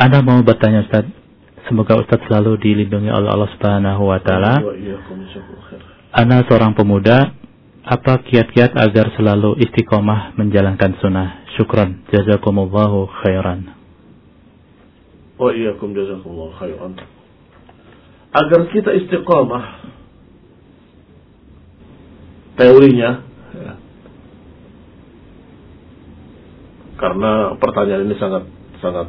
Anda mau bertanya Ustaz? Semoga Ustaz selalu dilindungi oleh Allah Subhanahu wa taala. Ana seorang pemuda, apa kiat-kiat agar selalu istiqomah menjalankan sunnah? Syukran, jazakumullahu khairan. Wa iyyakum jazakumullahu khairan. Agar kita istiqomah teorinya ya. karena pertanyaan ini sangat sangat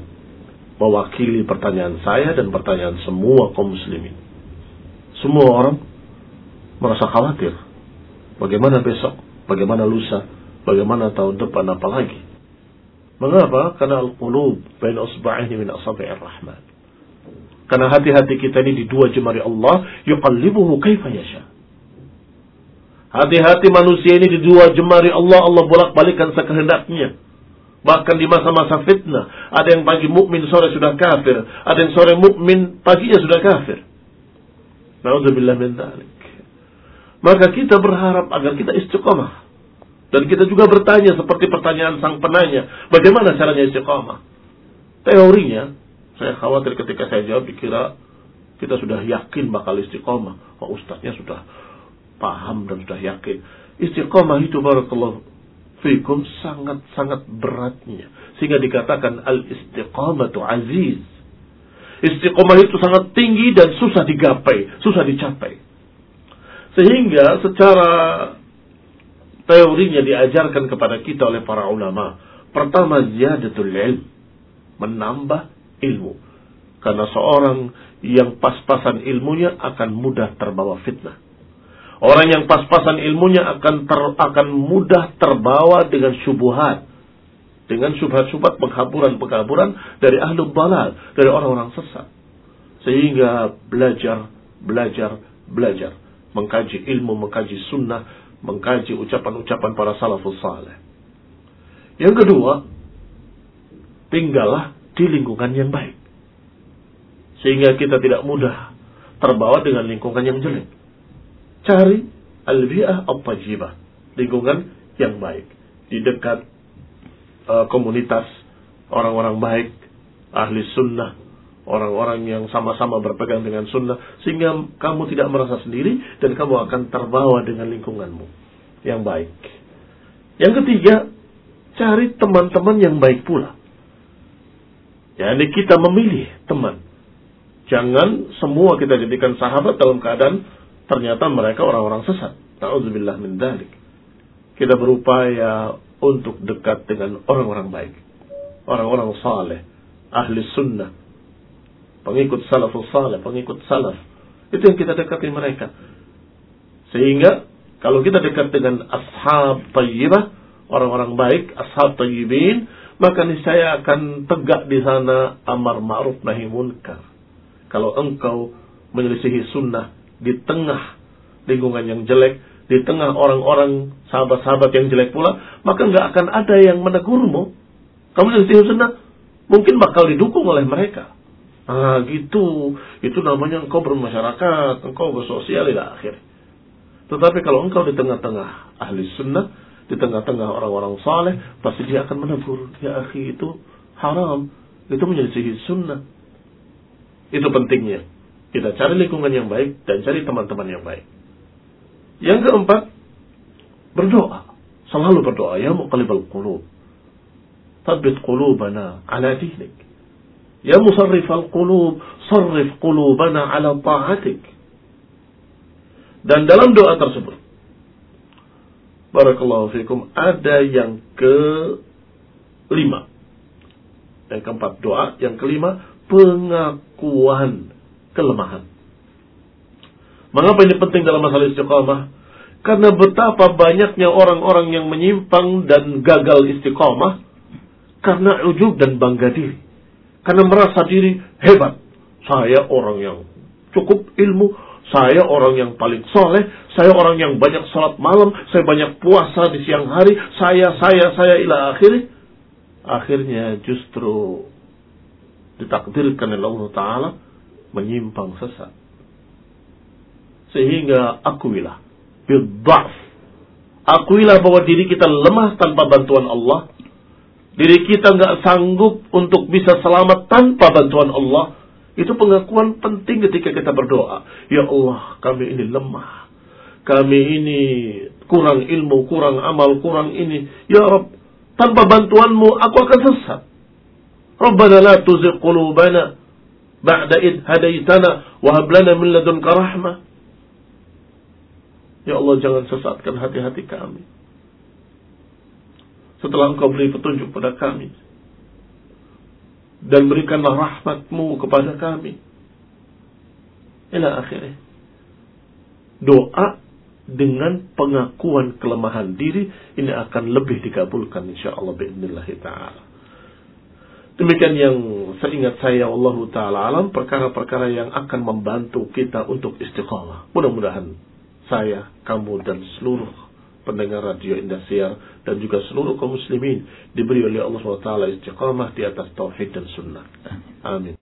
mewakili pertanyaan saya dan pertanyaan semua kaum muslimin. Semua orang merasa khawatir. Bagaimana besok? Bagaimana lusa? Bagaimana tahun depan apalagi? Mengapa? Karena al-qulub bain usba'ihi min asabi'ir rahman. Karena hati-hati kita ini di dua jemari Allah, yuqallibuhu kaifa yasha. Hati-hati manusia ini di dua jemari Allah, Allah bolak-balikan sekehendaknya. Bahkan di masa-masa fitnah, ada yang pagi mukmin sore sudah kafir, ada yang sore mukmin paginya sudah kafir. Nauzubillah min dzalik. Maka kita berharap agar kita istiqomah. Dan kita juga bertanya seperti pertanyaan sang penanya, bagaimana caranya istiqomah? Teorinya, saya khawatir ketika saya jawab dikira kita sudah yakin bakal istiqomah. Oh ustadznya sudah paham dan sudah yakin. Istiqomah itu barakallahu fikum sangat-sangat beratnya. Sehingga dikatakan al-istiqamatu aziz. Istiqomah itu sangat tinggi dan susah digapai, susah dicapai. Sehingga secara teorinya diajarkan kepada kita oleh para ulama. Pertama ziyadatul ilm. Menambah ilmu. Karena seorang yang pas-pasan ilmunya akan mudah terbawa fitnah. Orang yang pas-pasan ilmunya akan ter, akan mudah terbawa dengan syubuhat. Dengan syubhat-syubhat penghaburan-penghaburan dari ahlu balal. Dari orang-orang sesat. Sehingga belajar, belajar, belajar mengkaji ilmu, mengkaji sunnah, mengkaji ucapan-ucapan para salafus saleh. Yang kedua, tinggallah di lingkungan yang baik. Sehingga kita tidak mudah terbawa dengan lingkungan yang jelek. Cari al-bi'ah at-tajibah, lingkungan yang baik. Di dekat uh, komunitas orang-orang baik, ahli sunnah, orang-orang yang sama-sama berpegang dengan sunnah sehingga kamu tidak merasa sendiri dan kamu akan terbawa dengan lingkunganmu yang baik. Yang ketiga, cari teman-teman yang baik pula. Jadi kita memilih teman. Jangan semua kita jadikan sahabat dalam keadaan ternyata mereka orang-orang sesat. Ta'udzubillah min dalik. Kita berupaya untuk dekat dengan orang-orang baik. Orang-orang saleh, ahli sunnah, pengikut salafus salih, pengikut salaf. Itu yang kita dekati mereka. Sehingga kalau kita dekat dengan ashab tayyibah, orang-orang baik, ashab tayyibin, maka niscaya akan tegak di sana amar ma'ruf nahi munkar. Kalau engkau menyelisihi sunnah di tengah lingkungan yang jelek, di tengah orang-orang sahabat-sahabat yang jelek pula, maka nggak akan ada yang menegurmu. Kamu menyelisihi sunnah, mungkin bakal didukung oleh mereka. Ah gitu. Itu namanya engkau bermasyarakat, engkau bersosial ila akhir. Tetapi kalau engkau di tengah-tengah ahli sunnah, di tengah-tengah orang-orang saleh, pasti dia akan menegur, ya akhi itu haram, itu menjadi sunnah. Itu pentingnya. Kita cari lingkungan yang baik dan cari teman-teman yang baik. Yang keempat, berdoa. Selalu berdoa. Ya muqallibal qulub. Tabbit qulubana ala dihnik. Ya musarrifal qulub, sarrif qulubana ala ta'atik. Dan dalam doa tersebut, Barakallahu fikum, ada yang ke lima. Yang keempat doa, yang kelima pengakuan kelemahan. Mengapa ini penting dalam masalah istiqamah? Karena betapa banyaknya orang-orang yang menyimpang dan gagal istiqamah karena ujub dan bangga diri. Karena merasa diri hebat. Saya orang yang cukup ilmu. Saya orang yang paling soleh. Saya orang yang banyak salat malam. Saya banyak puasa di siang hari. Saya, saya, saya ila akhir. Akhirnya justru ditakdirkan oleh Allah Ta'ala menyimpang sesat. Sehingga akuilah. Bidda'f. Akuilah bahwa diri kita lemah tanpa bantuan Allah diri kita nggak sanggup untuk bisa selamat tanpa bantuan Allah, itu pengakuan penting ketika kita berdoa. Ya Allah, kami ini lemah. Kami ini kurang ilmu, kurang amal, kurang ini. Ya Rabb, tanpa bantuanmu aku akan sesat. Rabbana la tuzigh qulubana ba'da id hadaitana wa hab lana min ladunka rahmah. Ya Allah jangan sesatkan hati-hati kami. Setelah engkau beri petunjuk pada kami. Dan berikanlah rahmatmu kepada kami. Ila akhirnya. Doa dengan pengakuan kelemahan diri ini akan lebih dikabulkan insya Allah Bismillahirrahmanirrahim. Demikian yang seingat saya Allah taala alam perkara-perkara yang akan membantu kita untuk istiqamah. Mudah-mudahan saya, kamu dan seluruh pendengar radio Indosiar dan juga seluruh kaum muslimin diberi oleh Allah SWT istiqamah di atas tauhid dan sunnah. Amin.